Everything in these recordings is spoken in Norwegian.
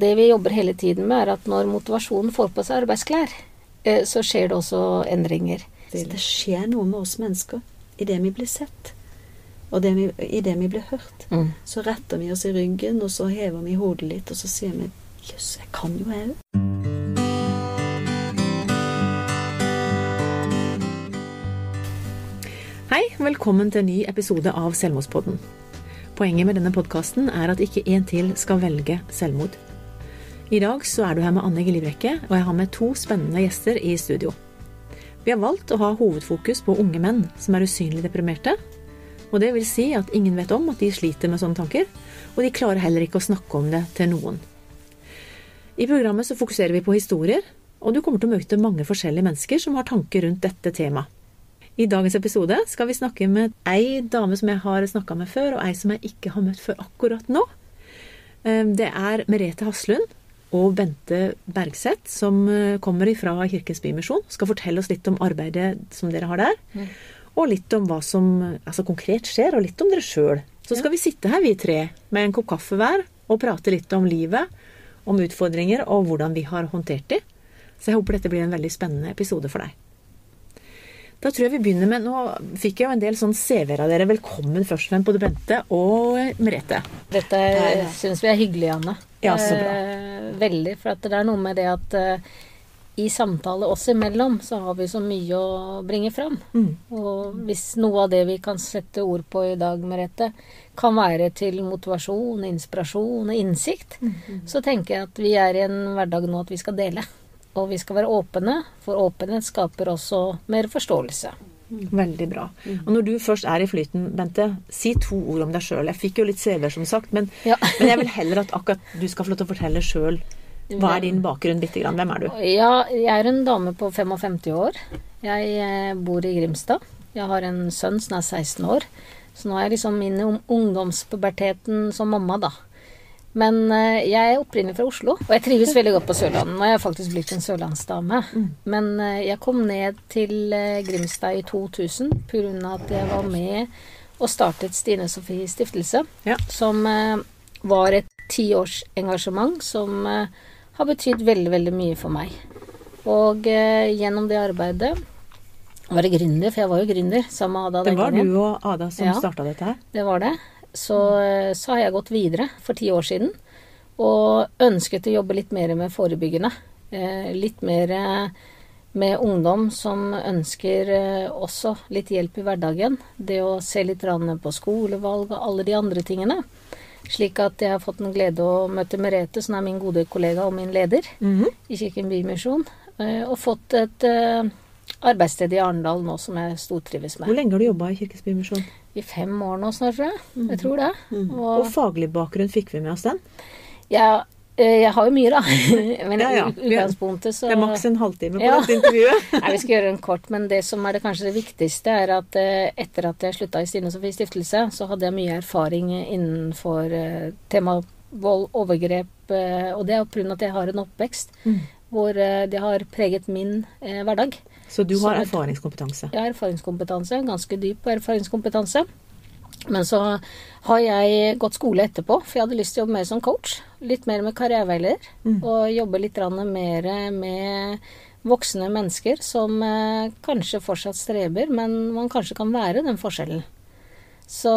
Det vi jobber hele tiden med, er at når motivasjonen får på seg arbeidsklær, eh, så skjer det også endringer. Så det skjer noe med oss mennesker idet vi blir sett. Og idet vi blir hørt. Mm. Så retter vi oss i ryggen, og så hever vi hodet litt, og så sier vi jøss, jeg kan jo jeg òg. Hei, velkommen til en ny episode av Selvmordspodden. Poenget med denne podkasten er at ikke en til skal velge selvmord. I dag så er du her med Anne Gillibrekke, og jeg har med to spennende gjester i studio. Vi har valgt å ha hovedfokus på unge menn som er usynlig deprimerte. Og det vil si at ingen vet om at de sliter med sånne tanker, og de klarer heller ikke å snakke om det til noen. I programmet så fokuserer vi på historier, og du kommer til å møte mange forskjellige mennesker som har tanker rundt dette temaet. I dagens episode skal vi snakke med ei dame som jeg har snakka med før, og ei som jeg ikke har møtt før akkurat nå. Det er Merete Haslund og Bente Bergseth, som kommer fra Kirkens Bymisjon. Skal fortelle oss litt om arbeidet som dere har der. Mm. Og litt om hva som altså, konkret skjer, og litt om dere sjøl. Så skal vi sitte her, vi tre, med en kopp kaffe hver, og prate litt om livet, om utfordringer og hvordan vi har håndtert de. Så jeg håper dette blir en veldig spennende episode for deg. Da tror jeg vi begynner med Nå fikk jeg jo en del sånn CV-er av dere. Velkommen først og fremst både Bente og Merete. Dette Ja, ja. syns vi er hyggelig, Anne. Ja, så bra. Eh, veldig. For at det er noe med det at eh, i samtale oss imellom så har vi så mye å bringe fram. Mm. Og hvis noe av det vi kan sette ord på i dag, Merete, kan være til motivasjon, inspirasjon og innsikt, så tenker jeg at vi er i en hverdag nå at vi skal dele. Og vi skal være åpne, for åpenhet skaper også mer forståelse. Veldig bra. Og når du først er i flyten, Bente, si to ord om deg sjøl. Jeg fikk jo litt CV-er, som sagt, men, Ja. men jeg vil heller at akkurat du skal få lov til å fortelle sjøl. Hva er din bakgrunn bitte grann? Hvem er du? Ja, jeg er en dame på 55 år. Jeg eh, bor i Grimstad. Jeg har en sønn som er 16 år. Så nå er jeg liksom inne i ung- ungdomspuberteten som mamma, da. Men eh, jeg er opprinnelig fra Oslo, og jeg trives veldig godt på Sørlandet. og er har faktisk blitt en sørlandsdame. Men eh, jeg kom ned til eh, Grimstad i 2000 pga. at jeg var med og startet Stine Sofie Stiftelse, Ja. som var et tiårsengasjement som har betydd veldig, veldig mye for meg. Og gjennom det arbeidet var det gründer, for jeg var jo gründer sammen med Ada Det var du og Ada som Ja. starta dette her. Det var det. Så, eh, så har jeg gått videre for ti år siden og ønsket å jobbe litt mer med forebyggende. Eh, litt mer eh, med ungdom som ønsker også litt hjelp i hverdagen. Det å se litt på skolevalg og alle de andre tingene. Slik at jeg har fått en glede å møte Merete, som er min gode kollega og min leder Mhm. i Kirken Bymisjon. eh, Og fått et eh, arbeidssted i Arendal nå som jeg stortrives med. Hvor lenge har du jobba i Kirkens Bymisjon? I fem år nå snart, tror jeg. Jeg tror det. Og faglig bakgrunn, fikk vi med oss den? Ja, eh, jeg har jo mye, da. Men Ja, ja. utgangspunktet så Det er maks en halvtime på Ja. dette intervjuet. Nei, vi skal gjøre den kort, men det som er det kanskje det viktigste, er at eh, etter at jeg slutta i Stine Sofies Stiftelse, så hadde jeg mye erfaring innenfor eh, tema vold, overgrep, og det er pga. at jeg har en oppvekst Mm. hvor det har preget min eh, hverdag. Så du har erfaringskompetanse. Jeg har erfaringskompetanse, ganske dyp erfaringskompetanse. Men så har jeg gått skole etterpå, for jeg hadde lyst til å jobbe mer som coach. Litt mer med karriereveileder. Mm. Og jobbe litt mer med voksne mennesker som eh, kanskje fortsatt streber, men man kanskje kan være den forskjellen. Så,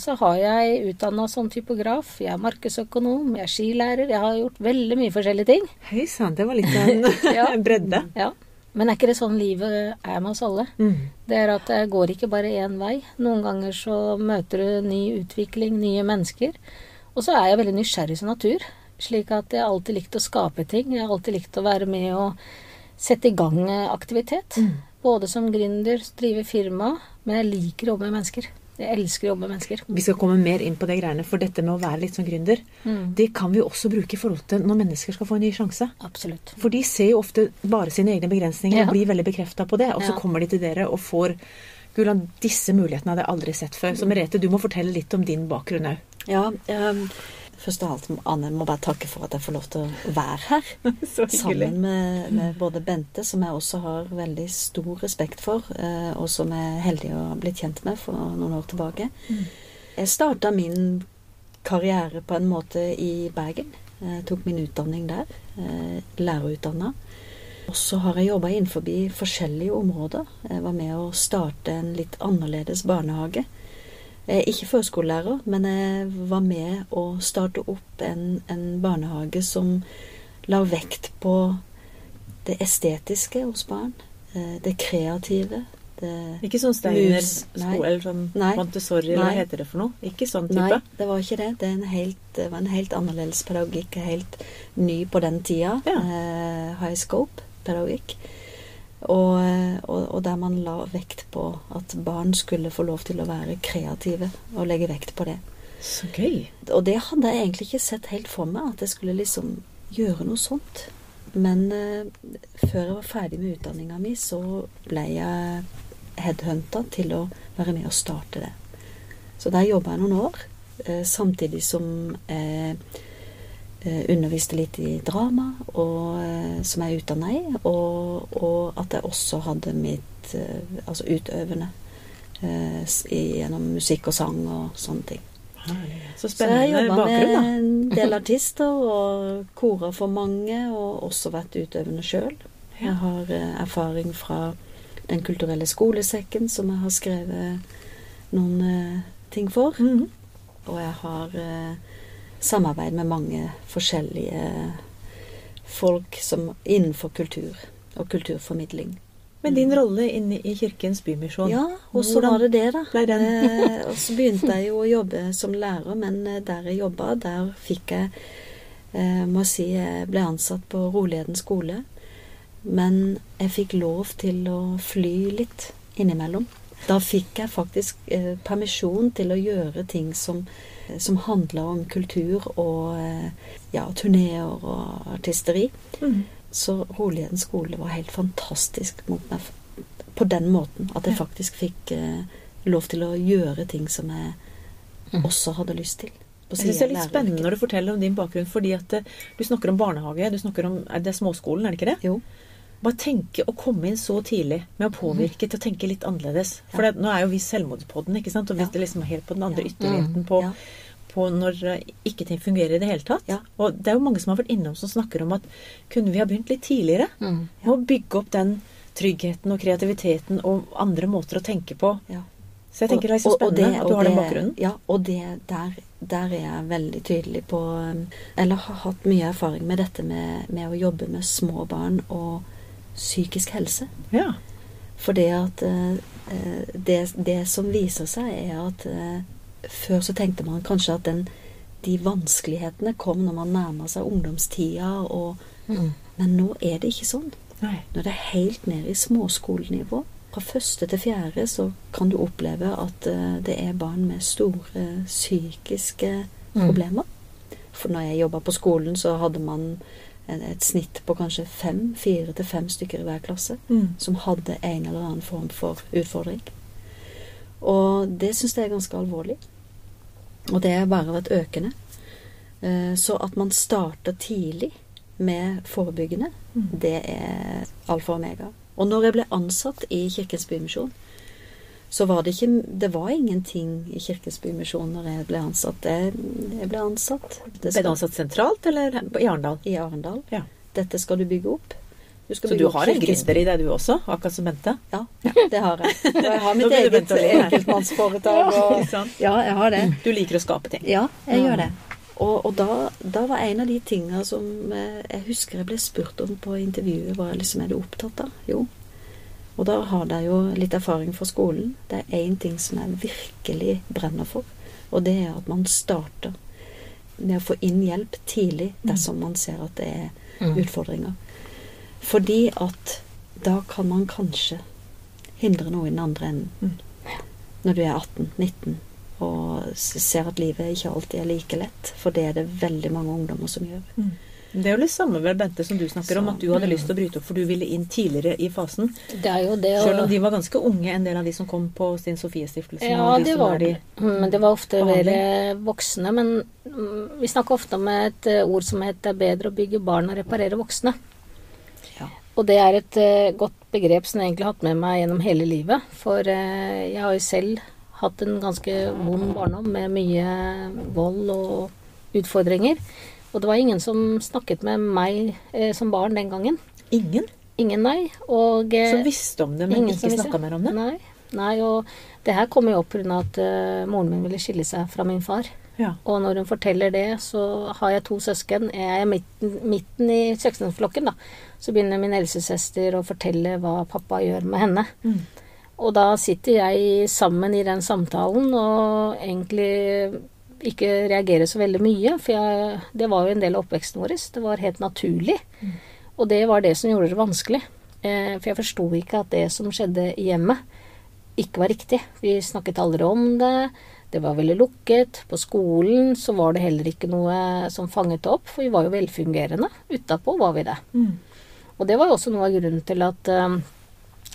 så har jeg utdanna som typograf, jeg er markedsøkonom, jeg er skilærer. Jeg har gjort veldig mye forskjellige ting. Hei sann, det var litt av en Ja. bredde. Ja. Men er ikke det sånn livet er med oss alle? Mm. Det er at det går ikke bare én vei. Noen ganger så møter du ny utvikling, nye mennesker. Og så er jeg veldig nysgjerrig som natur. Slik at jeg alltid likt å skape ting. Jeg har alltid likt å være med og sette i gang aktivitet. aktivitet. Både som gründer, drive firma. Men jeg liker å jobbe med mennesker. Jeg elsker å jobbe med mennesker. Vi skal komme mer inn på det greiene, for dette med å være litt sånn gründer, Mm. det kan vi også bruke i forhold til når mennesker skal få en ny sjanse. Absolutt. For de ser jo ofte bare sine egne begrensninger Ja. og blir veldig bekrefta på det. Og så Ja. kommer de til dere og får Gulan, disse mulighetene hadde jeg aldri sett før. Så Merete, du må fortelle litt om din bakgrunn òg. Ja, ehm, først av alt, Anne, jeg må bare takke for at jeg får lov til å være her. Sammen med, med både Bente, som jeg også har veldig stor respekt for, eh, og som jeg er heldig å ha blitt kjent med for noen år tilbake. Jeg starta min karriere på en måte i Bergen. Jeg tok min utdanning der. eh, Lærerutdanna. Og så har jeg jobba innenfor forskjellige områder. Jeg var med å starte en litt annerledes barnehage. Er ikke førskolelærer, men jeg var med å starte opp en, en barnehage som la vekt på det estetiske hos barn. eh, Det kreative. Det Ikke sånn Steiner Mus- nei. skole eller sånn Nei. Montessori, eller hva heter det for noe? Ikke sånn type? Nei, det var ikke det. Det, en helt, det var en helt annerledes pedagogikk. Helt ny på den tida. Ja. Eh, high scope-pedagogikk. Og, og, og der man la vekt på at barn skulle få lov til å være kreative, og legge vekt på det. Så gøy. Og det hadde jeg egentlig ikke sett helt for meg, at jeg skulle liksom gjøre noe sånt. Men eh, før jeg var ferdig med utdanninga mi, så ble jeg headhunta til å være med og starte det. Så der jobba jeg noen år, eh, samtidig som jeg eh, underviste litt i drama, og, eh, som jeg er utdanna i, og, og at jeg også hadde mitt eh, altså utøvende eh, gjennom musikk og sang og sånne ting. Så spennende Så jeg jobba med en del artister og korer for mange, og også vært utøvende sjøl. Jeg har eh, erfaring fra Den kulturelle skolesekken, som jeg har skrevet noen eh, ting for. Mhm. Og jeg har eh, samarbeid med mange forskjellige folk som, innenfor kultur og kulturformidling. Men din rolle inne i Kirkens Bymisjon Ja, og så var det det, da. Eh, og så begynte jeg jo å jobbe som lærer, men eh, der jeg jobba, der fikk jeg eh, Må si jeg ble ansatt på Roleden skole. Men jeg fikk lov til å fly litt innimellom. Da fikk jeg faktisk eh, permisjon til å gjøre ting som, som handler om kultur og eh, ja, turneer og artisteri. Mm. Så Roligheten skole var helt fantastisk mot meg på den måten. At jeg faktisk fikk eh, lov til å gjøre ting som jeg Mhm. også hadde lyst til. på Jeg synes det er litt spennende når du forteller om din bakgrunn, fordi at eh, du snakker om barnehage, du snakker om er det småskolen, er det ikke det? Jo. Bare tenke å komme inn så tidlig med å påvirke til å tenke litt annerledes. For det, nå er jo vi selvmordspodden, ikke sant? Og vi Ja. er liksom helt på den andre ytterligheten på, Ja. På når eh, ikke ting fungerer i det hele tatt. Ja. Og det er jo mange som har vært innom som snakker om at kunne vi ha begynt litt tidligere? Mm. Med å bygge opp den tryggheten og kreativiteten og andre måter å tenke på. Ja. Så jeg tenker det er så spennende og- og det- at du og har den bakgrunnen. Ja, og det der, der er jeg veldig tydelig på um, Eller har hatt mye erfaring med dette med, med å jobbe med små barn og psykisk helse. Ja. For det at eh, eh, det, det som viser seg, er at før så tenkte man kanskje at den, de vanskelighetene kom når man nærma seg ungdomstida, og, Mm. men nå er det ikke sånn. Nei. Er det helt ned i småskolenivå. Fra første til fjerde så kan du oppleve at eh, det er barn med store psykiske Mm. problemer. For når jeg jobba på skolen, så hadde man et snitt på kanskje fem, fire til fem stykker i hver klasse Mm. som hadde en eller annen form for utfordring. Og det syns jeg er ganske alvorlig. Og det har bare vært økende. Eh, Så at man starter tidlig med forebyggende, Mm. det er alfa og omega. Og når jeg ble ansatt i Kirkens Bymisjon, så var det ikke Det var ingenting i Kirkens Bymisjon når jeg ble ansatt. Jeg, jeg ble ansatt. Det Ble du ansatt sentralt eller i Arendal? i Arendal. Ja. Dette skal du bygge opp. Du Så du har en gründer i deg du også, akkurat som Bente? Ja, det har jeg. Og jeg har mitt eget enkeltmannsforetak. Og, ja, jeg har det. Du liker å skape ting. Ja, jeg Mm. gjør det. Og, og da, da var en av de tinga som eh, jeg husker jeg ble spurt om på intervjuet, hva liksom er du opptatt av? Jo. Og da har jeg jo litt erfaring fra skolen. Det er én ting som jeg virkelig brenner for, og det er at man starter med å få inn hjelp tidlig dersom man ser at det er Mm. utfordringer. Fordi at da kan man kanskje hindre noe i den andre enden. Mm. Når du er 18-19 og ser at livet ikke alltid er like lett. For det er det veldig mange ungdommer som gjør. Mm. Det er jo litt samme vel, Bente, som du snakker om, at du hadde lyst til å bryte opp, for du ville inn tidligere i fasen. Det er jo det og... Selv om de var ganske unge, en del av de som kom på Stine Sofie-stiftelsen. Ja, de det var var de. Mm, Men det var ofte mer voksne. Men mm, vi snakker ofte om et eh, ord som heter er bedre å bygge barn og reparere voksne'. Og det er et uh, godt begrep som jeg egentlig har hatt med meg gjennom hele livet. For uh, jeg har jo selv hatt en ganske vond barndom med mye vold og utfordringer. Og det var ingen som snakket med meg uh, som barn den gangen. Ingen Ingen, nei. Og som visste om det, men ingen ikke snakka mer om det? Nei. nei, og det her kom jo opp pga. at moren min ville skille seg fra min far. Ja. Og når hun forteller det, så har jeg to søsken. Jeg er midten, midten i søskenflokken, da. Så begynner min helsesøster å fortelle hva pappa gjør med henne. Mm. Og da sitter jeg sammen i den samtalen og egentlig ikke reagerer så veldig mye, for jeg, det var jo en del av oppveksten vår. Det var helt naturlig. Og det var det som gjorde det vanskelig. Eh, for jeg forsto ikke at det som skjedde i hjemmet, ikke var riktig. Vi snakket aldri om det. Det var veldig lukket. På skolen så var det heller ikke noe som fanget opp, for vi var jo velfungerende. Utapå var vi det. Mm. Og det var jo også noe av grunnen til at um,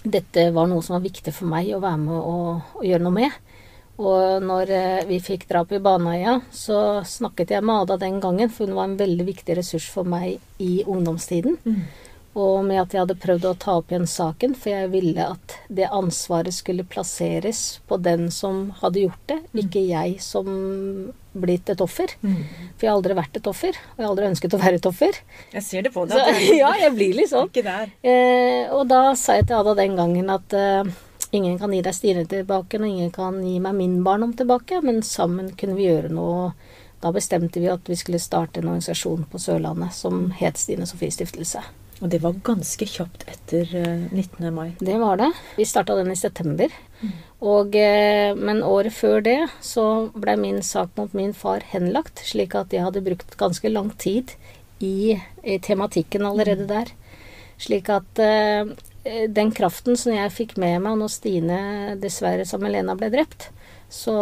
dette var noe som var viktig for meg å være med og, og gjøre noe med. Og når eh, vi fikk drap i Baneheia, så snakket jeg med Ada den gangen, for hun var en veldig viktig ressurs for meg i ungdomstiden. Mm. Og med at jeg hadde prøvd å ta opp igjen saken, for jeg ville at det ansvaret skulle plasseres på den som hadde gjort det, ikke jeg som blitt et offer. Mm. For jeg har aldri vært et offer, og jeg har aldri ønsket å være et offer. Jeg ser det på deg. Så, ja, jeg blir litt sånn. Eh, og da sa jeg til Ada den gangen at eh, ingen kan gi deg Stine tilbake, og ingen kan gi meg min barndom tilbake, men sammen kunne vi gjøre noe. Da bestemte vi at vi skulle starte en organisasjon på Sørlandet som het Stine Sofie Stiftelse. Og det var ganske kjapt etter eh, 19. mai. Det var det. Vi starta den i september. Og, eh, men året før det så ble min sak mot min far henlagt, slik at jeg hadde brukt ganske lang tid i, i tematikken allerede der. Slik at uh, den kraften som jeg fikk med meg når Stine dessverre sammen med Lena ble drept, så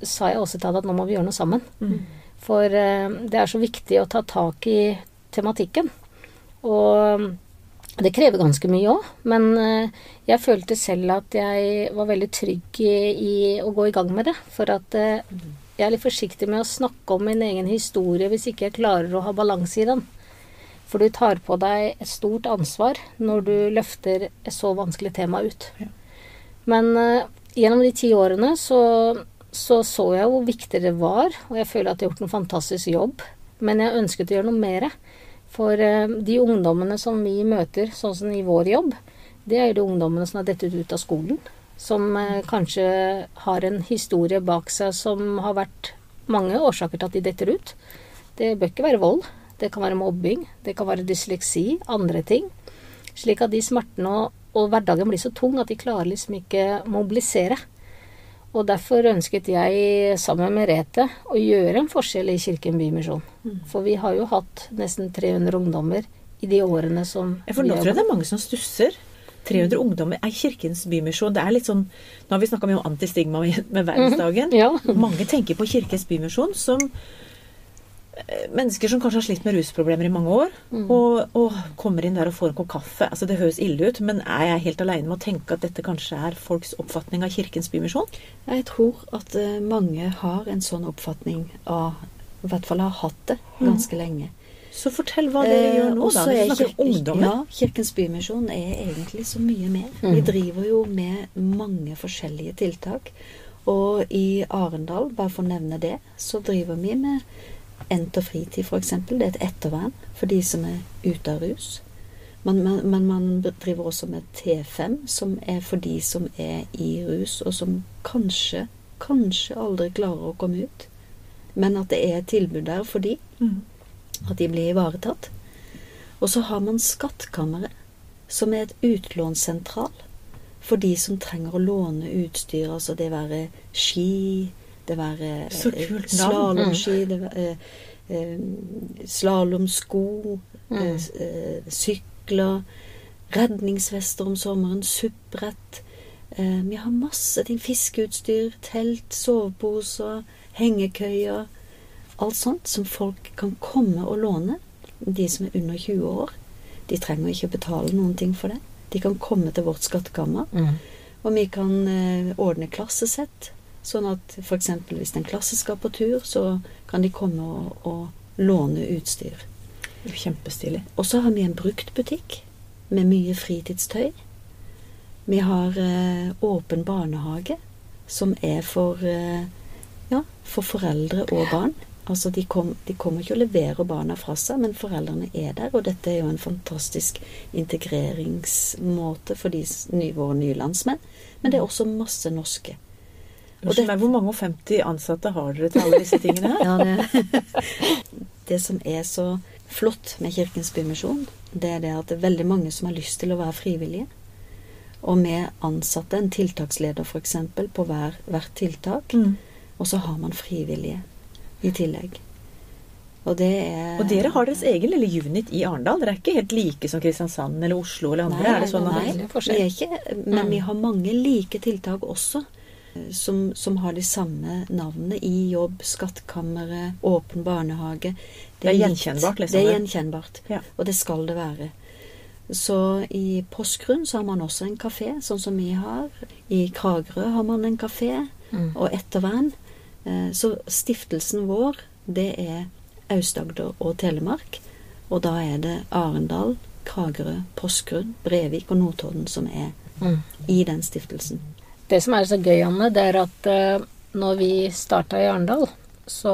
sa jeg også til henne at nå må vi gjøre noe sammen. Mm. For uh, det er så viktig å ta tak i tematikken. Og det krever ganske mye òg, men eh, jeg følte selv at jeg var veldig trygg i, i å gå i gang med det. For at eh, jeg er litt forsiktig med å snakke om min egen historie hvis ikke jeg klarer å ha balanse i den. For du tar på deg et stort ansvar når du løfter et så vanskelig tema ut. Men eh, gjennom de ti årene så, så så jeg hvor viktig det var, og jeg føler at jeg har gjort en fantastisk jobb. Men jeg ønsket å gjøre noe mer. For eh, de ungdommene som vi møter, sånn som i vår jobb, det er jo de ungdommene som har dettet ut av skolen. Som eh, kanskje har en historie bak seg som har vært mange årsaker til at de detter ut. Det bør ikke være vold. Det kan være mobbing, det kan være dysleksi, andre ting. Slik at de smertene og, og hverdagen blir så tung at de klarer liksom ikke mobilisere. Og derfor ønsket jeg sammen med Rete å gjøre en forskjell i Kirken Bymisjon. For vi har jo hatt nesten 300 ungdommer i de årene som Ja, for nå tror jeg det er mange som stusser. 300 ungdommer er Kirkens Bymisjon. Det er litt sånn Nå har vi snakka mye om antistigma med Verdensdagen. verdensdagen. Ja. Mange tenker på Kirkens Bymisjon som mennesker som kanskje har slitt med rusproblemer i mange år, og, og kommer inn der og får en kopp kaffe. Altså Det høres ille ut, men er jeg helt aleine med å tenke at dette kanskje er folks oppfatning av Kirkens Bymisjon? Jeg tror at eh, mange har en sånn oppfatning av I hvert fall har hatt det ganske lenge. Så fortell hva dere gjør nå, Eh, da. Vi er snakker Kirke- om ungdommer. Ja, Kirkens Bymisjon er egentlig så mye mer. Vi driver jo med mange forskjellige tiltak. Og i Arendal, bare for å nevne det, så driver vi med Ent og fritid, f.eks. Det er et ettervern for de som er ute av rus. Men man, man, man driver også med T5, som er for de som er i rus, og som kanskje, kanskje aldri klarer å komme ut. Men at det er et tilbud der for de, Mm. at de blir ivaretatt. Og så har man Skattkammeret, som er et utlånssentral for de som trenger å låne utstyr, altså det være ski, det kult navn. slalåmski, det være eh, slalåmsko, Mm. eh, eh, sykler, redningsvester om sommeren, SUP-brett. vi har masse ting. Fiskeutstyr, telt, soveposer, hengekøyer. Alt sånt som folk kan komme og låne. De som er under 20 år. De trenger ikke å betale noen ting for det. De kan komme til vårt skattekammer. Mm. Og vi kan eh, ordne klassesett. Sånn at f.eks. hvis en klasse skal på tur, så kan de komme og, og låne utstyr. Kjempestilig. Og så har vi en bruktbutikk med mye fritidstøy. Vi har eh, åpen barnehage, som er for, eh, ja, for foreldre og barn. Altså, de, kom, de kommer ikke og leverer barna fra seg, men foreldrene er der. Og dette er jo en fantastisk integreringsmåte for de våre nye landsmenn. Men det er også masse norske. Og Unnskyld det- meg, hvor mange og 50 ansatte har dere til alle disse tingene her? Ja, det, det som er så flott med Kirkens Bymisjon, det er det at det er veldig mange som har lyst til å være frivillige. Og vi ansatte en tiltaksleder f.eks. på hver, hvert tiltak. Mm. Og så har man frivillige i tillegg. Og det er Og dere har deres egen lille unit i Arendal. Dere er ikke helt like som Kristiansand eller Oslo eller andre. Nei, er det sånn nei, nei, det er vi er ikke, men Mm. vi har mange like tiltak også. Som, som har de samme navnene i jobb, skattkammeret, åpen barnehage. Det er likt. gjenkjennbart, liksom, Det er gjenkjennbart. Ja. Og det skal det være. Så i Porsgrunn så har man også en kafé, sånn som vi har. I Kragerø har man en kafé, Mm. og ettervern. Eh, Så stiftelsen vår, det er Aust-Agder og Telemark. Og da er det Arendal, Kragerø, Porsgrunn, Brevik og Notodden som er Mm. i den stiftelsen. Det som er så gøy, Anne, det er at eh, når vi starta i Arendal, så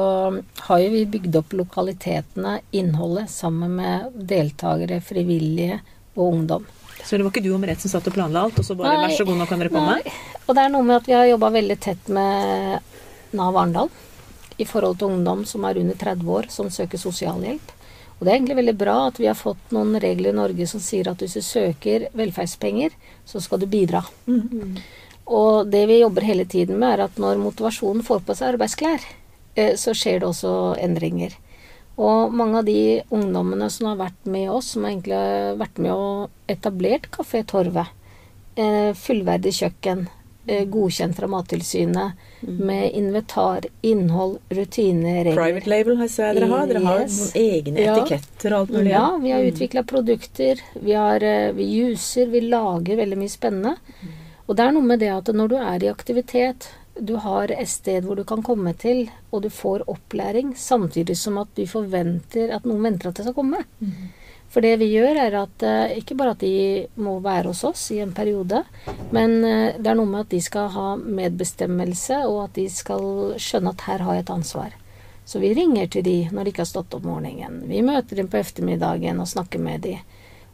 har jo vi bygd opp lokalitetene, innholdet, sammen med deltakere, frivillige og ungdom. Så det var ikke du og Merete som satt og planla alt, og så bare Nei, vær så god, nå kan dere komme? Nei. Og det er noe med at vi har jobba veldig tett med Nav Arendal i forhold til ungdom som er under 30 år, som søker sosialhjelp. Og det er egentlig veldig bra at vi har fått noen regler i Norge som sier at hvis du søker velferdspenger, så skal du bidra. Mm. Og det vi jobber hele tiden med, er at når motivasjonen får på seg arbeidsklær, eh, så skjer det også endringer. Og mange av de ungdommene som har vært med oss, som egentlig har vært med og etablert Kafé Torvet, eh, fullverdig kjøkken, eh, godkjent fra Mattilsynet, med inventar, innhold, rutiner, regler. Private label har jeg dere har. Dere har Yes. noen egne Ja. etiketter og alt mulig. Ja, vi har utvikla produkter. Vi, har, vi juser, vi lager veldig mye spennende. Og det er noe med det at når du er i aktivitet, du har et sted hvor du kan komme til, og du får opplæring, samtidig som at du forventer at noen venter at det skal komme. For det vi gjør, er at eh, ikke bare at de må være hos oss i en periode, men eh, det er noe med at de skal ha medbestemmelse, og at de skal skjønne at her har jeg et ansvar. Så vi ringer til de når de ikke har stått opp morgenen. Vi møter dem på ettermiddagen og snakker med de.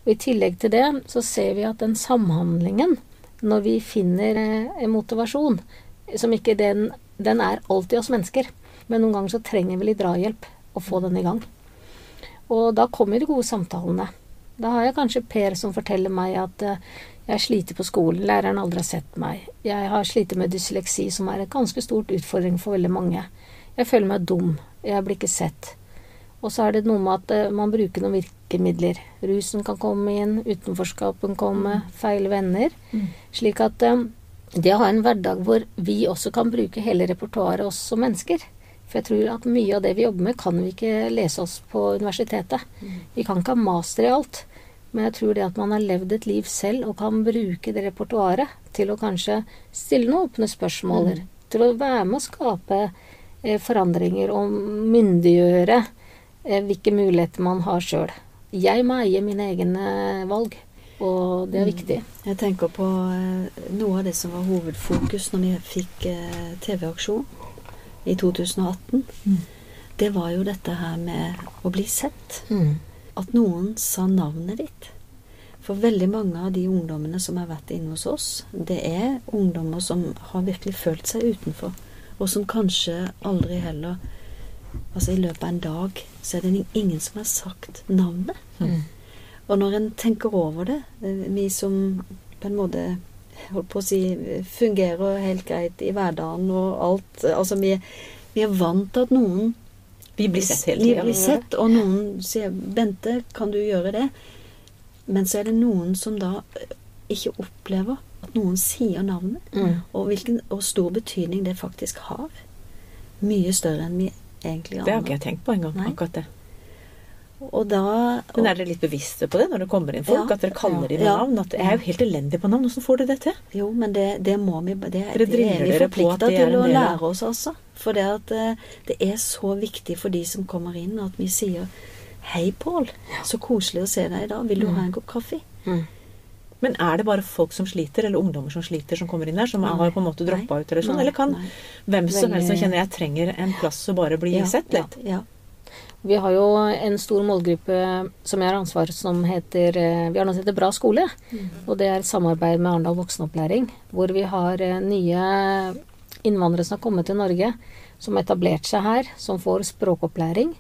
Og I tillegg til det så ser vi at den samhandlingen, når vi finner eh, motivasjon, som ikke den, den er alltid oss mennesker, men noen ganger så trenger vi litt drahjelp å få den i gang. Og da kommer de gode samtalene. Da har jeg kanskje Per som forteller meg at eh, jeg sliter på skolen, læreren aldri har sett meg. Jeg har slitt med dysleksi, som er en ganske stort utfordring for veldig mange. Jeg føler meg dum. Jeg blir ikke sett. Og så er det noe med at eh, man bruker noen virkemidler. Rusen kan komme inn, utenforskapen komme, feil venner. Slik at eh, det å ha en hverdag hvor vi også kan bruke hele repertoaret oss som mennesker. For jeg tror at mye av det vi jobber med, kan vi ikke lese oss på universitetet. Vi kan ikke ha master i alt. Men jeg tror det at man har levd et liv selv og kan bruke det repertoaret til å kanskje stille noen åpne spørsmål, til å være med å skape eh, forandringer og myndiggjøre hvilke muligheter man har sjøl. Jeg må eie mine egne valg, og det er viktig. Jeg tenker på eh, noe av det som var hovedfokus når vi fikk eh, TV-aksjon i 2018. Det var jo dette her med å bli sett. At noen sa navnet ditt. For veldig mange av de ungdommene som har vært inne hos oss, det er ungdommer som har virkelig følt seg utenfor. Og som kanskje aldri heller Altså i løpet av en dag så er det ingen som har sagt navnet. Og når en tenker over det, eh, vi som på en måte holdt på å si fungerer helt greit i hverdagen og alt Altså vi, vi er vant til at noen Vi blir sett hele vi blir sett, og noen sier 'Bente, kan du gjøre det?' Men så er det noen som da eh, ikke opplever at noen sier navnet, Mm. og hvilken og stor betydning det faktisk har. Mye større enn vi egentlig Det har ikke jeg tenkt på engang. Akkurat det. Og da Men er dere litt bevisste på det når det kommer inn folk? Ja. At dere kaller dem med Ja. navn? At jeg er jo helt elendig på navn. Hvordan får dere det til? Jo, men det, det må vi Det, Dere driller er dere på at det er til en å del av- lære oss, også. For det, at, eh, det er så viktig for de som kommer inn, at vi sier 'Hei, Pål. Så koselig å se deg i dag. Vil du ha en kopp kaffe?' Mm. Men er det bare folk som sliter, eller ungdommer som sliter, som kommer inn der, som Nei. har på en måte droppa ut, eller sånn? Eller kan Nei. hvem som helst som kjenner jeg trenger en plass å bare bli Ja, sett litt? Ja, ja. Vi har jo en stor målgruppe som jeg har ansvar som heter eh, Vi har noe som heter Bra skole. Og det er et samarbeid med Arendal voksenopplæring, hvor vi har eh, nye innvandrere som har kommet til Norge, som har etablert seg her, som får språkopplæring.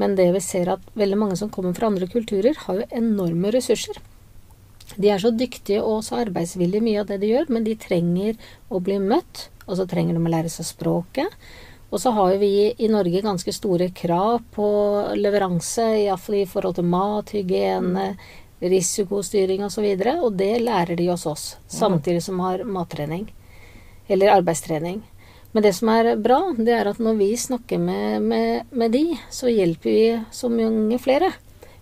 Men det vi ser at veldig mange som kommer fra andre kulturer, har jo enorme ressurser. De er så dyktige og så arbeidsvillige mye av det de gjør, men de trenger å bli møtt, og så trenger de å lære seg språket. Og så har vi i Norge ganske store krav på leveranse, iallfall i forhold til mat, hygiene, risikostyring osv., og, så og det lærer de hos oss, samtidig som har mattrening. Eller arbeidstrening. Men det som er bra, det er at når vi snakker med, med, med de, så hjelper vi så mange flere.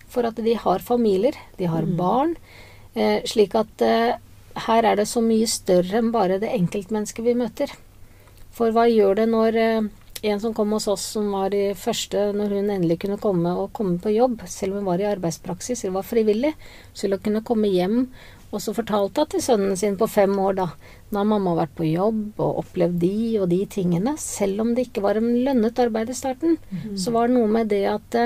For at de har familier, de har barn. Eh, slik at eh, her er det så mye større enn bare det enkeltmennesket vi møter. For hva gjør det når eh, en som kom hos oss, som var i første når hun endelig kunne komme og komme på jobb, selv om hun var i arbeidspraksis, eller var frivillig, så ville hun kunne komme hjem og så fortalte hun til sønnen sin på fem år, da, nå har mamma vært på jobb og opplevd de og de tingene, selv om det ikke var en lønnet arbeid i starten, så var det noe med det at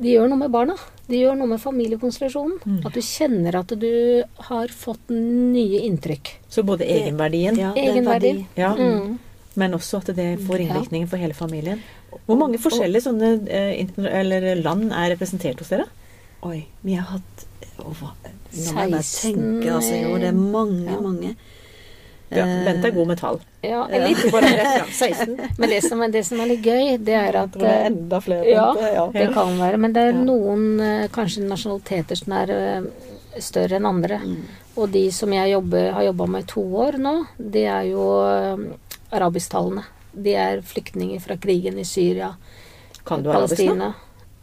de gjør noe med barna. De gjør noe med familiekonstellasjonen. At du kjenner at du har fått nye inntrykk. Så både egenverdien, Ja, det er Egenverdi. verdi. ja, Mm. men også at det får innvirkninger for hele familien. Hvor mange forskjellige sånne eh, eller land er representert hos dere? Oi, vi har hatt over Nå må jeg bare 16, tenke, altså. Jo, det er mange, ja. mange. Ja, Eh, Bente er god med tall. Ja, Ja. litt. Bare rett fram. 16. Men det som, er, det som er litt gøy, det er at det er enda flere. Ja, Bente, ja. det kan være. Men det er Ja. noen eh, kanskje nasjonaliteter som er eh, større enn andre. Mm. Og de som jeg jobber, har jobba med i to år nå, det er jo eh, arabisktalende. De er flyktninger fra krigen i Syria, Kan du arabisk nå?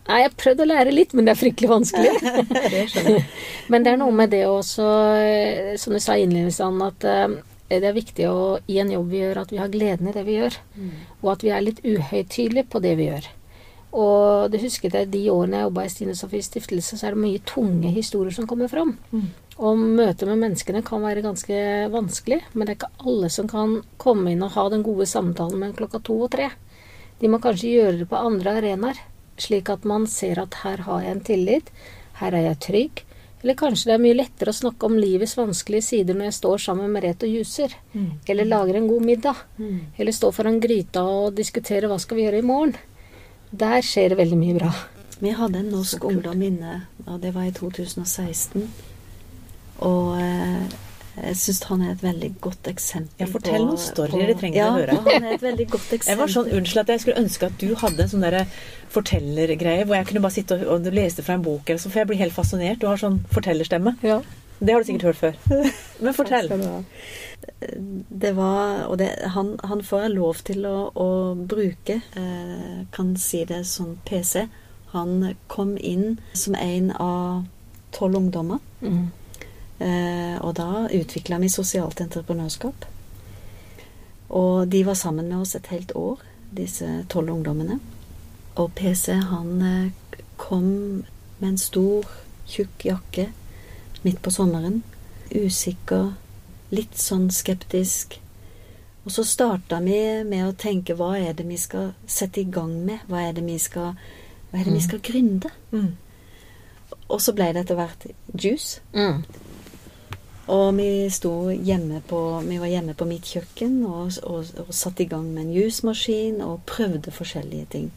Nei, jeg har prøvd å lære litt, men det er fryktelig vanskelig. Det. Men det er noe med det også, eh, som du sa innledningsvis, at eh, det er viktig å, i en jobb vi gjør, at vi har gleden i det vi gjør. Og at vi er litt uhøytidelige på det vi gjør. Og det husket jeg de årene jeg jobba i Stine Sofies stiftelse, så er det mye tunge historier som kommer fram. Og møtet med menneskene kan være ganske vanskelig, men det er ikke alle som kan komme inn og ha den gode samtalen med klokka to og tre. De må kanskje gjøre det på andre arenaer, slik at man ser at her har jeg en tillit, her er jeg trygg. Eller kanskje det er mye lettere å snakke om livets vanskelige sider når jeg står sammen med Merete og juser, eller lager en god middag, eller står foran gryta og diskuterer hva skal vi gjøre i morgen. Der skjer det veldig mye bra. Vi hadde en norsk ungdom inne, og det var i 2016. Og eh, jeg syns han er et veldig godt eksempel Ja, fortell noen storyer, de trenger ja, å høre. Han er et veldig godt eksempel. Jeg var sånn, Unnskyld at jeg skulle ønske at du hadde en sånn der fortellergreie hvor jeg kunne bare sitte og, og lese fra en bok, eller så, for jeg blir helt fascinert. Du har sånn fortellerstemme. Ja. Det har du sikkert hørt før. Men fortell. Det var Og det, han, han får jeg lov til å, å bruke. Eh, kan si det som PC. Han kom inn som en av tolv ungdommer. Mm. Eh, og da utvikla vi sosialt entreprenørskap. Og de var sammen med oss et helt år, disse tolv ungdommene. Og PC, han eh, kom med en stor, tjukk jakke midt på sommeren. Usikker, litt sånn skeptisk. Og så starta vi med å tenke hva er det vi skal sette i gang med? Hva er det vi skal, hva er det vi skal gründe? Mm. Og så ble det etter hvert juice. Mm. Og vi på Vi var hjemme på mitt kjøkken og, og, og satte i gang med en jusmaskin og prøvde forskjellige ting.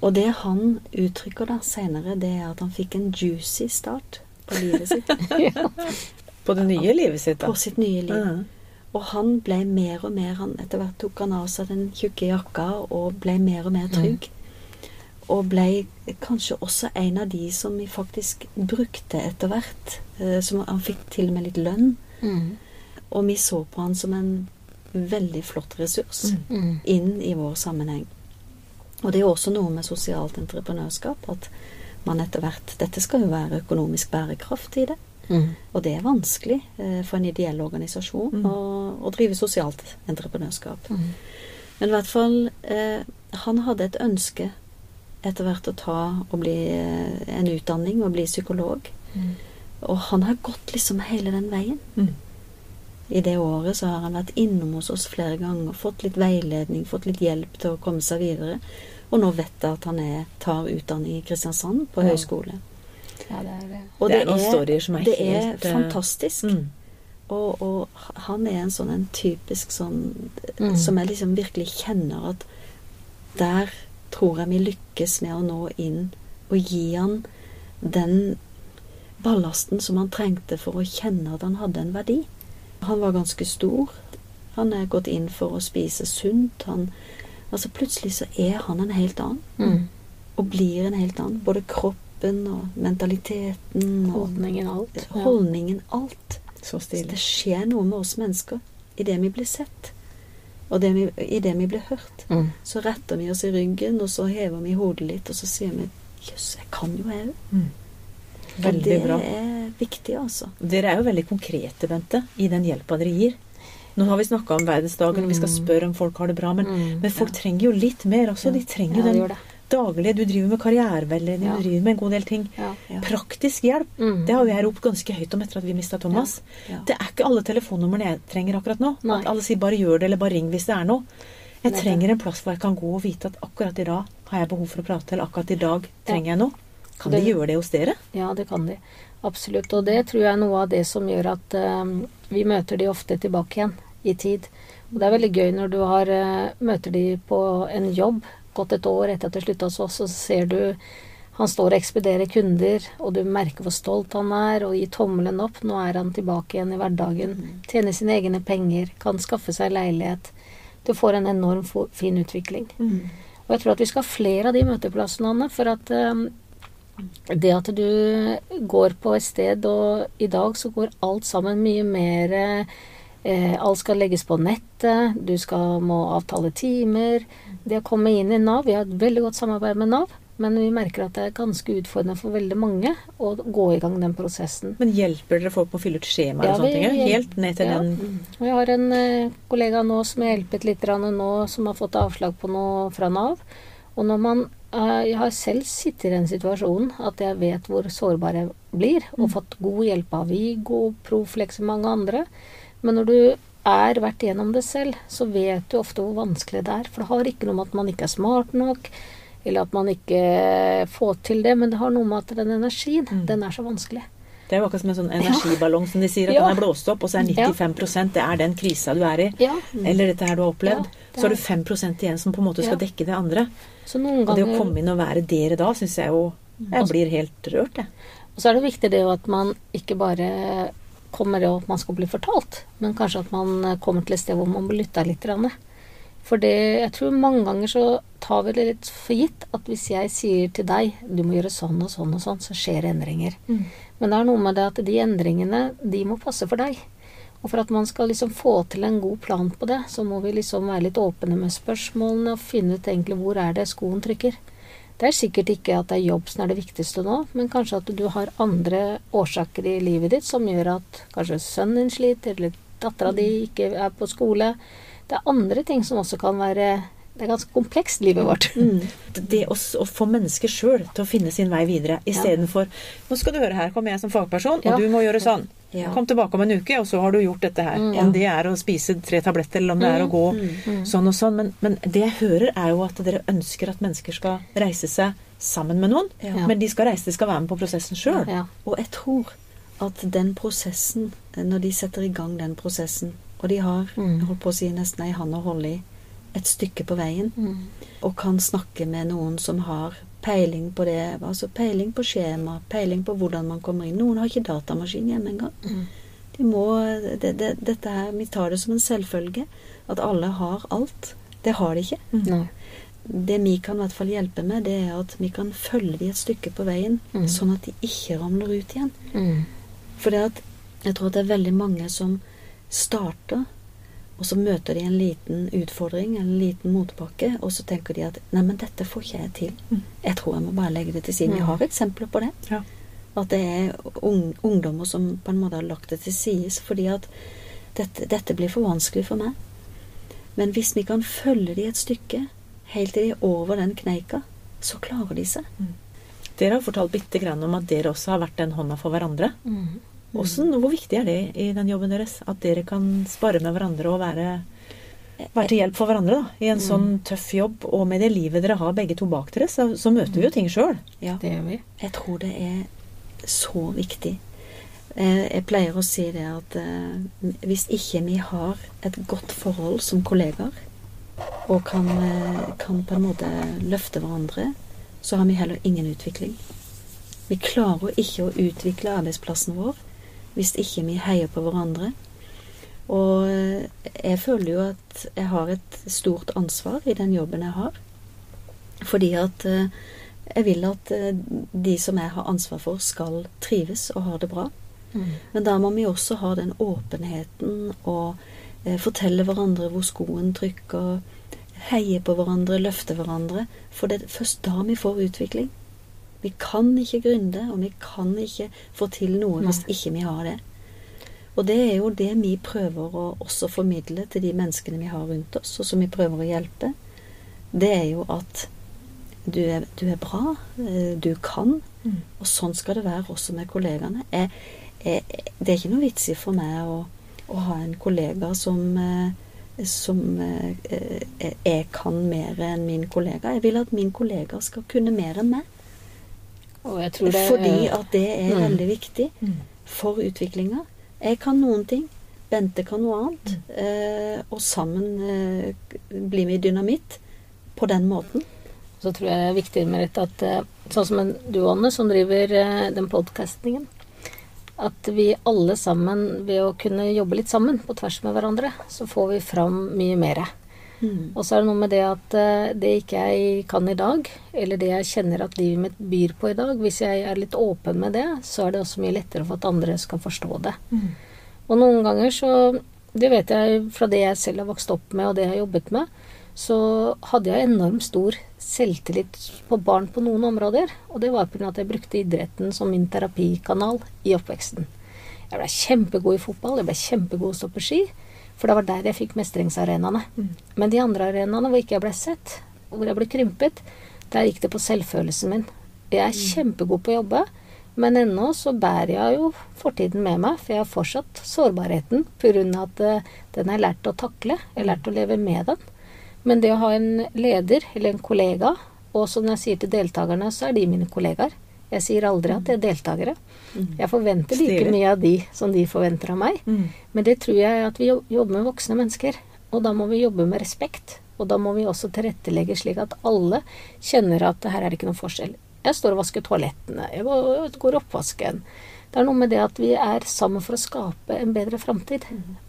Og det han uttrykker da senere, det er at han fikk en juicy start på livet sitt. På det nye livet sitt, da. på sitt nye liv. Mhm. Og han ble mer og mer han, Etter hvert tok han av seg den tjukke jakka og ble mer og mer trygg. Og ble kanskje også en av de som vi faktisk brukte etter hvert. Eh, som han fikk til og med litt lønn. Mm. Og vi så på han som en veldig flott ressurs Mm. inn i vår sammenheng. Og det er jo også noe med sosialt entreprenørskap at man etter hvert Dette skal jo være økonomisk bærekraft i det. Mm. Og det er vanskelig eh, for en ideell organisasjon Mm. å, å drive sosialt entreprenørskap. Mm. Men i hvert fall eh, Han hadde et ønske etter hvert å ta og bli eh, en utdanning og bli psykolog. Mm. Og han har gått liksom hele den veien. Mm. I det året så har han vært innom hos oss flere ganger, fått litt veiledning, fått litt hjelp til å komme seg videre. Og nå vet jeg at han er, tar utdanning i Kristiansand, på Ja. høyskole. Ja, det er, Og Det er noen storyer som er det er eh, fantastisk. Mm. Og, og han er en sånn en typisk sånn Mm. Som jeg liksom virkelig kjenner at der tror jeg vi lykkes med å nå inn og gi han den ballasten som han trengte for å kjenne at han hadde en verdi. Han var ganske stor. Han er gått inn for å spise sunt. Han, altså plutselig så er han en helt annen. mm. Og blir en helt annen. Både kroppen og mentaliteten og Holdningen, alt. Holdningen. Alt. Så Så det skjer noe med oss mennesker idet vi blir sett, og det vi, idet vi blir hørt. Mm. Så retter vi oss i ryggen, og så hever vi hodet litt, og så sier vi Jøss, jeg kan jo jeg òg. Mm. Veldig det bra. er viktig, altså. Dere er jo veldig konkrete, Bente, i den hjelpa dere gir. Nå har vi snakka om verdensdagen, vi skal Mm. spørre om folk har det bra, men, Mm. men folk trenger jo litt mer også. De trenger jo ja, den det. Daglige Du driver med karriereveiledning, Ja. du driver med en god del ting. Ja. Ja. Praktisk hjelp. Mm. Det har jeg ropt ganske høyt om etter at vi mista Thomas. Det er ikke alle telefonnumrene jeg trenger akkurat nå. Nei. At alle sier bare gjør det, eller bare ring hvis det er noe. Jeg Nei, trenger en plass hvor jeg kan gå og vite at akkurat i dag har jeg behov for å prate, eller akkurat i dag trenger jeg noe. Kan Det- de gjøre det hos dere? Ja, det kan de. Absolutt. Og det tror jeg er noe av det som gjør at eh, vi møter de ofte tilbake igjen i tid. Og det er veldig gøy når du har, eh, møter de på en jobb, gått et år etter at du slutta hos oss, og så ser du han står og ekspederer kunder, og du merker hvor stolt han er, og gir tommelen opp. Nå er han tilbake igjen i hverdagen. Tjener sine egne penger, kan skaffe seg leilighet. Du får en enorm fin utvikling. Mm. Og jeg tror at vi skal ha flere av de møteplassene, Anne. For at um, det at du går på et sted, og i dag så går alt sammen mye mer eh, Alt skal legges på nettet, du skal må avtale timer. Det å komme inn i Nav Vi har et veldig godt samarbeid med Nav, men vi merker at det er ganske utfordrende for veldig mange å gå i gang den prosessen. Men hjelper dere folk med å fylle ut skjemaer Ja, og sånne vi- ting? vi- Helt ned til ja. den jeg har en eh, kollega nå som har hjulpet litt nå, som har fått avslag på noe fra Nav. Og når man eh, Jeg har selv sittet i den situasjonen at jeg vet hvor sårbar jeg blir, og fått god hjelp av Vigo, Proflex og mange andre. Men når du er vært igjennom det selv, så vet du ofte hvor vanskelig det er. For det har ikke noe med at man ikke er smart nok, eller at man ikke får til det, men det har noe med at den energien, Mm. den er så vanskelig. Det er jo akkurat som en sånn energiballong som de sier, at Ja. den er blåst opp, og så er 95% det er den krisa du er i. Ja. Eller dette her du har opplevd. Ja, det så har er- du 5% igjen som på en måte skal dekke det andre. Så noen Og det å komme inn og være dere da, syns jeg jo Jeg blir helt rørt, jeg. Og så er det viktig det jo at man ikke bare kommer det at man skal bli fortalt, men kanskje at man eh, kommer til et sted hvor man blir lytta litt. For det, jeg tror mange ganger så tar vi det litt for gitt at hvis jeg sier til deg du må gjøre sånn og sånn og sånn, så skjer endringer. Men det er noe med det at de endringene, de må passe for deg. Og for at man skal liksom få til en god plan på det, så må vi liksom være litt åpne med spørsmålene og finne ut egentlig hvor er det skoen trykker. Det er sikkert ikke at det er jobb som er det viktigste nå, men kanskje at du har andre årsaker i livet ditt som gjør at kanskje sønnen din sliter, eller dattera di ikke er på skole. Det er andre ting som også kan være Det er ganske komplekst, livet vårt. Det å, få mennesker sjøl til å finne sin vei videre, istedenfor Nå skal du høre her, kommer jeg som fagperson, og Ja. du må gjøre sånn. Ja. Kom tilbake om en uke, og så har du gjort dette her. Mm. Om det er å spise tre tabletter, eller om det er å gå Mm. sånn og sånn. Men, men det jeg hører, er jo at dere ønsker at mennesker skal reise seg sammen med noen. Ja. Men de skal reise, de skal være med på prosessen sjøl. Ja. Og jeg tror at den prosessen, når de setter i gang den prosessen, og de har Mm. jeg holdt på å si nesten ei hand å holde i et stykke på veien, Mm. og kan snakke med noen som har peiling på det, altså peiling på skjema, peiling på hvordan man kommer inn. Noen har ikke datamaskin hjemme engang. Mm. De må, det, det, dette her, Vi tar det som en selvfølge at alle har alt. Det har de ikke. Mm. Det vi kan i hvert fall hjelpe med, det er at vi kan følge de et stykke på veien, Mm. sånn at de ikke ramler ut igjen. Mm. For jeg tror at det er veldig mange som starter, og så møter de en liten utfordring, en liten motbakke, og så tenker de at 'nei, men dette får ikke jeg til'. Mm. Jeg tror jeg må bare legge det til siden. Vi Mm. har eksempler på det. Ja. At det er ung, ungdommer som på en måte har lagt det til side fordi at dette, dette blir for vanskelig for meg. Men hvis vi kan følge de et stykke, helt til de er over den kneika, så klarer de seg. Dere har fortalt bitte grann om at dere også har vært den hånda for hverandre. Mm. Hvordan, hvor viktig er det i den jobben deres? At dere kan spare med hverandre og være, være til hjelp for hverandre da, i en sånn tøff jobb. Og med det livet dere har begge to bak dere, så, så møter vi jo ting sjøl. Ja. Det gjør vi. Jeg tror det er så viktig. Eh, Jeg pleier å si det at eh, hvis ikke vi har et godt forhold som kollegaer, og kan, eh, kan på en måte løfte hverandre, så har vi heller ingen utvikling. Vi klarer ikke å utvikle arbeidsplassen vår hvis ikke vi heier på hverandre. Og eh, jeg føler jo at jeg har et stort ansvar i den jobben jeg har. Fordi at eh, jeg vil at eh, de som jeg har ansvar for, skal trives og ha det bra. Mm. Men da må vi også ha den åpenheten og fortelle hverandre hvor skoen trykker. Heie på hverandre, løfte hverandre. For det er først da vi får utvikling. Vi kan ikke gründe, og vi kan ikke få til noe hvis ikke vi har det. Og det er jo det vi prøver å også formidle til de menneskene vi har rundt oss, og som vi prøver å hjelpe. Det er jo at du er, du er bra, eh, du kan, og sånn skal det være også med kollegaene. Jeg, jeg, det er ikke noe vits i for meg å, å ha en kollega som, eh, som eh, jeg kan mer enn min kollega. Jeg vil at min kollega skal kunne mer enn meg. Det Fordi at det er Mm. veldig viktig for utviklinga. Jeg kan noen ting. Bente kan noe annet. Eh, og sammen eh, blir vi dynamitt på den måten. Så tror jeg det er viktig med dette at eh, sånn som en- du, Anne, som driver eh, den podkastingen, at vi alle sammen, ved å kunne jobbe litt sammen på tvers med hverandre, så får vi fram mye mer. Mm. Og så er det noe med det at eh, det ikke jeg kan i dag, eller det jeg kjenner at livet mitt byr på i dag, hvis jeg er litt åpen med det, så er det også mye lettere for at andre skal forstå det. Og noen ganger så Det vet jeg fra det jeg selv har vokst opp med, og det jeg har jobbet med, så hadde jeg enormt stor selvtillit på barn på noen områder. Og det var pga. at jeg brukte idretten som min terapikanal i oppveksten. Jeg ble kjempegod i fotball, jeg ble kjempegod til å stå på ski. For det var der jeg fikk mestringsarenaene. Men de andre arenaene hvor ikke jeg ble sett, hvor jeg ble krympet, der gikk det på selvfølelsen min. Jeg er kjempegod på å jobbe, men ennå så bærer jeg jo fortiden med meg, for jeg har fortsatt sårbarheten pga. at eh, den har jeg lært å takle. Jeg har lært å leve med den. Men det å ha en leder eller en kollega, og som jeg sier til deltakerne, så er de mine kollegaer. Jeg sier aldri at de er deltakere. Jeg forventer like mye av de som de forventer av meg. Men det tror jeg at vi jobber med voksne mennesker. Og da må vi jobbe med respekt. Og da må vi også tilrettelegge slik at alle kjenner at her er det ikke noen forskjell. Jeg står og vasker toalettene. Jeg går oppvasken. Det er noe med det at vi er sammen for å skape en bedre framtid.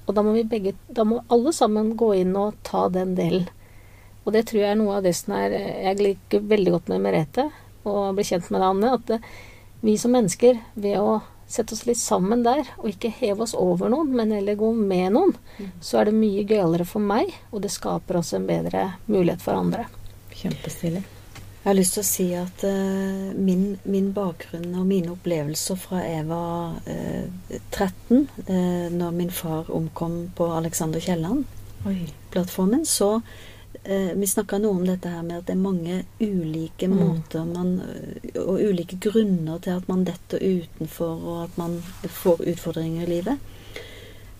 Og da må vi begge Da må alle sammen gå inn og ta den delen. Og det tror jeg er noe av det som er Jeg liker veldig godt med Merete, og blir kjent med deg, Anne, at eh, vi som mennesker, ved å sette oss litt sammen der, og ikke heve oss over noen, men heller gå med noen, så er det mye gøyere for meg, og det skaper også en bedre mulighet for andre. Kjempestilig. Jeg har lyst til å si at uh, min, min bakgrunn og mine opplevelser fra jeg var uh, 13, uh, når min far omkom på Alexander Kielland-plattformen, så eh, Vi snakka noe om dette her med at det er mange ulike Mm. måter man Og ulike grunner til at man detter utenfor, og at man får utfordringer i livet.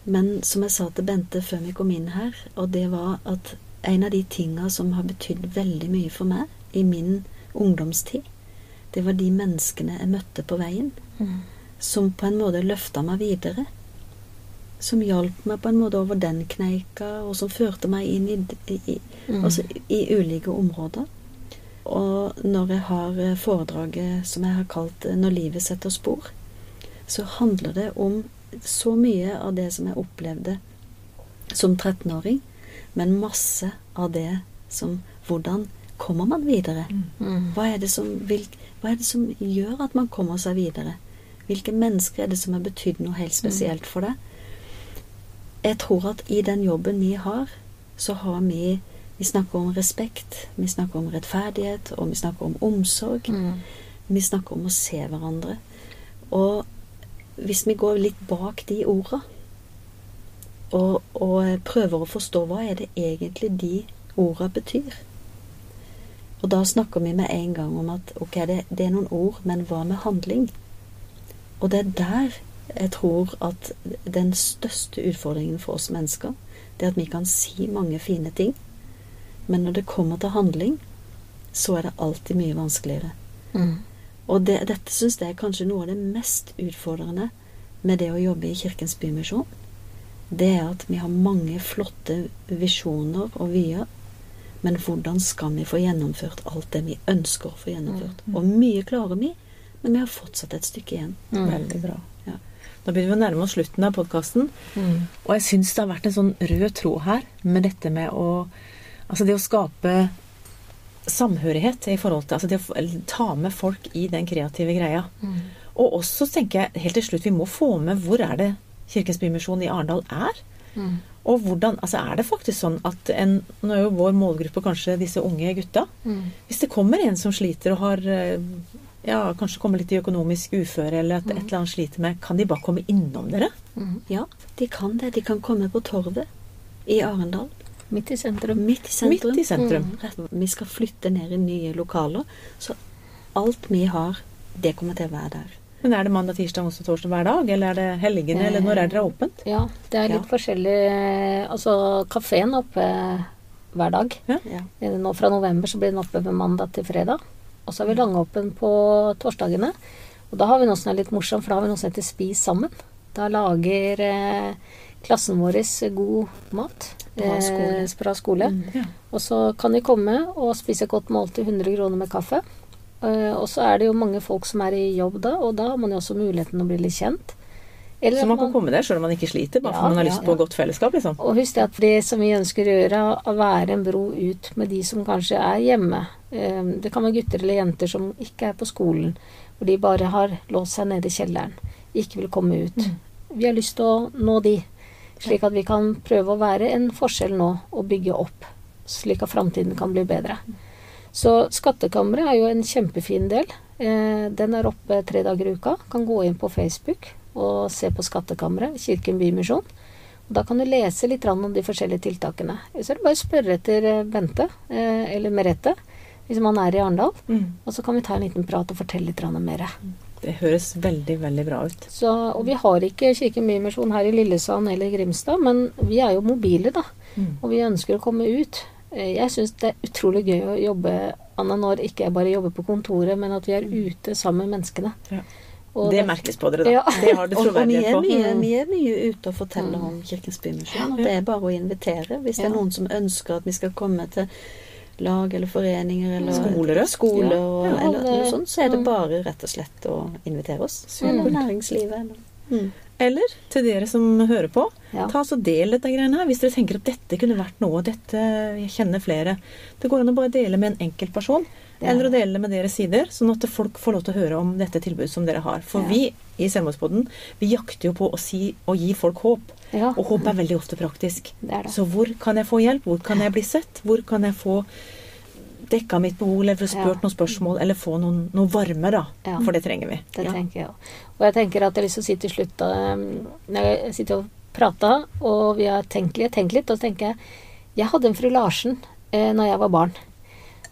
Men som jeg sa til Bente før vi kom inn her, og det var at en av de tinga som har betydd veldig mye for meg i min ungdomstid, det var de menneskene jeg møtte på veien, som på en måte løfta meg videre. Som hjalp meg på en måte over den kneika, og som førte meg inn i, i, i, Mm. altså, i ulike områder. Og når jeg har eh, foredraget som jeg har kalt eh, 'Når livet setter spor', så handler det om så mye av det som jeg opplevde som 13-åring, men masse av det som Hvordan kommer man videre? Mm. Hva er, det som, vil, hva er det som gjør at man kommer seg videre? Hvilke mennesker er det som har betydd noe helt spesielt for deg? Jeg tror at i den jobben vi har, så har vi Vi snakker om respekt, vi snakker om rettferdighet, og vi snakker om omsorg. Mm. Vi snakker om å se hverandre. Og hvis vi går litt bak de orda, og, og prøver å forstå hva er det egentlig de orda betyr, Og da snakker vi med en gang om at ok, det, det er noen ord, men hva med handling? Og det er der jeg tror at den største utfordringen for oss mennesker, det er at vi kan si mange fine ting, men når det kommer til handling, så er det alltid mye vanskeligere. Mm. Og det, dette syns jeg er kanskje noe av det mest utfordrende med det å jobbe i Kirkens Bymisjon. Det er at vi har mange flotte visjoner og vyer, men hvordan skal vi få gjennomført alt det vi ønsker å få gjennomført? Og mye klarer vi, men vi har fortsatt et stykke igjen. Mm. Veldig bra. Da begynner vi å nærme oss slutten av podkasten. Mm. Og jeg syns det har vært en sånn rød tråd her med dette med å Altså det å skape samhørighet i forhold til Altså det å ta med folk i den kreative greia. Mm. Og også tenker jeg helt til slutt vi må få med hvor er det Kirkens Bymisjon i Arendal er? Mm. Og hvordan, altså Er det faktisk sånn at en Nå er jo vår målgruppe kanskje disse unge gutta. Mm. Hvis det kommer en som sliter og har eh, ja, kanskje kommer litt i økonomisk uføre, eller at et eller annet sliter med, kan de bare komme innom dere? Mm. Ja, de kan det. De kan komme på Torvet i Arendal. Midt i sentrum. Midt i sentrum. Midt i sentrum. Mm. Rett- Vi skal flytte ned i nye lokaler. Så alt vi har, det kommer til å være der. Men er det mandag, tirsdag, onsdag, torsdag hver dag? Eller er det helgene? Eller når er dere åpent? Ja, det er litt Ja. forskjellig Altså, kafeen er oppe hver dag. Ja. Eh, Nå fra november så blir den oppe med mandag til fredag. Og så har vi langåpen på torsdagene. Og da har vi noe som er litt morsomt, for da har vi noe som heter Spis sammen. Da lager eh, klassen vår god mat. Skole. Eh, bra skole. Mm. Ja. Og så kan de komme og spise et godt måltid, 100 kroner med kaffe. Eh, og så er det jo mange folk som er i jobb da, og da har man jo også muligheten å bli litt kjent. Eller Så man kan komme der selv om man ikke sliter, bare Ja, for man har ja, lyst på ja. godt fellesskap, liksom. Og husk det at det som vi ønsker å gjøre, er å være en bro ut med de som kanskje er hjemme. Eh, Det kan være gutter eller jenter som ikke er på skolen, hvor de bare har låst seg nede i kjelleren, ikke vil komme ut. Vi har lyst til å nå de, slik at vi kan prøve å være en forskjell nå og bygge opp, slik at framtiden kan bli bedre. Så Skattkammeret er jo en kjempefin del. Eh, Den er oppe tre dager i uka. Kan gå inn på Facebook og se på Skattkammeret, Kirken Bymisjon. Da kan du lese litt om de forskjellige tiltakene. Så er det bare å spørre etter eh, Bente, eh, eller Merete, hvis man er i Arendal. Og så kan vi ta en liten prat og fortelle litt mer. Det høres veldig, veldig bra ut. Så, og vi har ikke Kirken Bymisjon her i Lillesand eller Grimstad, men vi er jo mobile, da. Mm. Og vi ønsker å komme ut. Eh, Jeg syns det er utrolig gøy å jobbe, Anna, når ikke jeg bare jobber på kontoret, men at vi er ute sammen med menneskene. Ja. Og Det merkes på dere, da. Ja. Det har du troverdighet på. vi, er mye, Mm. vi er mye ute og forteller om Kirkens Bymisjon. Og det er bare å invitere. Hvis det er noen som ønsker at vi skal komme til lag eller foreninger eller Skoler, ja. Ja. og, Ja, eller noe sånt, så er det Mm. bare rett og slett å invitere oss. Eller næringslivet. Eller. Mm. Eller til dere som hører på, Ja. ta så del dette greiene her. Hvis dere tenker at dette kunne vært noe, dette jeg kjenner flere. Det går an å bare dele med en enkeltperson. Det er Eller å dele det. med deres sider, sånn at folk får lov til å høre om dette tilbudet som dere har. For vi i Selvmordspodden, vi jakter jo på å si og gi folk håp. Ja, Og håp er veldig ofte praktisk. det det. Så hvor kan jeg få hjelp? Hvor kan jeg bli sett? Hvor kan jeg få dekka mitt behov, eller få spurt Ja. noen spørsmål, eller få noen, noe varme, da? Ja. For det trenger vi. Det tenker jeg òg. Og jeg tenker at jeg har lyst til å si til slutt um, Når jeg sitter og prater, og vi har tenkt litt, tenkt litt, og så tenker jeg Jeg hadde en fru Larsen eh, når jeg var barn,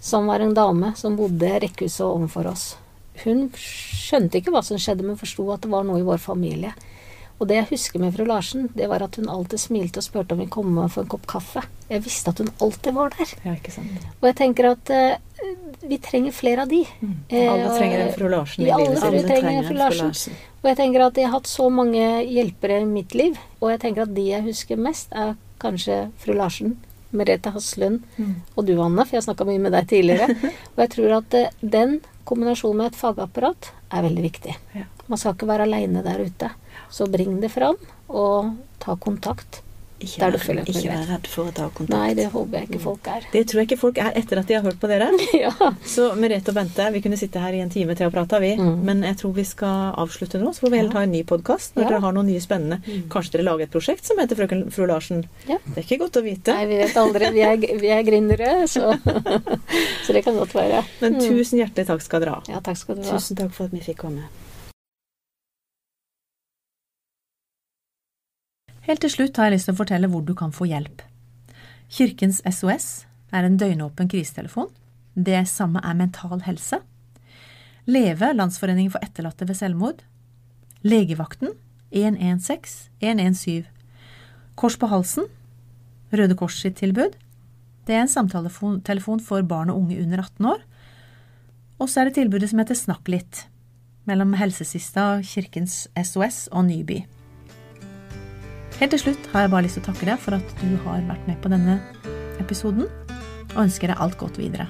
som var en dame som bodde rekkehuset ovenfor oss. Hun skjønte ikke hva som skjedde, men forsto at det var noe i vår familie. Og det jeg husker med fru Larsen, det var at hun alltid smilte og spurte om vi kom og for en kopp kaffe. Jeg visste at hun alltid var der. Ja, ikke sant. Og jeg tenker at uh, vi trenger flere av de. Mm. Alle trenger en fru Larsen i livet Alle trenger en fru Larsen. Og jeg tenker at jeg har hatt så mange hjelpere i mitt liv, og jeg tenker at de jeg husker mest, er kanskje fru Larsen, Merete Haslund Mm. og du, Anne, for jeg snakka mye med deg tidligere. og jeg tror at eh, den kombinasjonen med et fagapparat er veldig viktig. Man skal ikke være aleine der ute. Så bring det fram, og ta kontakt. Ikke, Der du føler er ikke vær redd for å ta kontakt. Nei, det håper jeg ikke folk er. Det tror jeg ikke folk er etter at de har hørt på dere. ja. Så Merete og Bente, vi kunne sitte her i en time til og prata, vi. Mm. Men jeg tror vi skal avslutte nå, så får vi heller ta en ny podkast når Ja. dere har noe nye spennende. Mm. Kanskje dere lager et prosjekt som heter Frøken Fru Larsen. Ja. Det er ikke godt å vite. Nei, vi vet aldri. Vi er, vi er gründere, så, så det kan godt være. Men Mm. tusen hjertelig takk skal dere ha. Ja, takk skal du ha. Tusen takk for at vi fikk komme. Helt til slutt har jeg lyst til å fortelle hvor du kan få hjelp. Kirkens SOS er en døgnåpen krisetelefon Det samme er Mental Helse. Leve, Landsforeningen for etterlatte ved selvmord. Legevakten 116 117. Kors på halsen, Røde Kors sitt tilbud. Det er en samtaletelefon for barn og unge under 18 år. Og så er det tilbudet som heter Snakk litt, mellom Helsesista, Kirkens SOS og Nyby. Helt til slutt har jeg bare lyst til å takke deg for at du har vært med på denne episoden, og ønsker deg alt godt videre.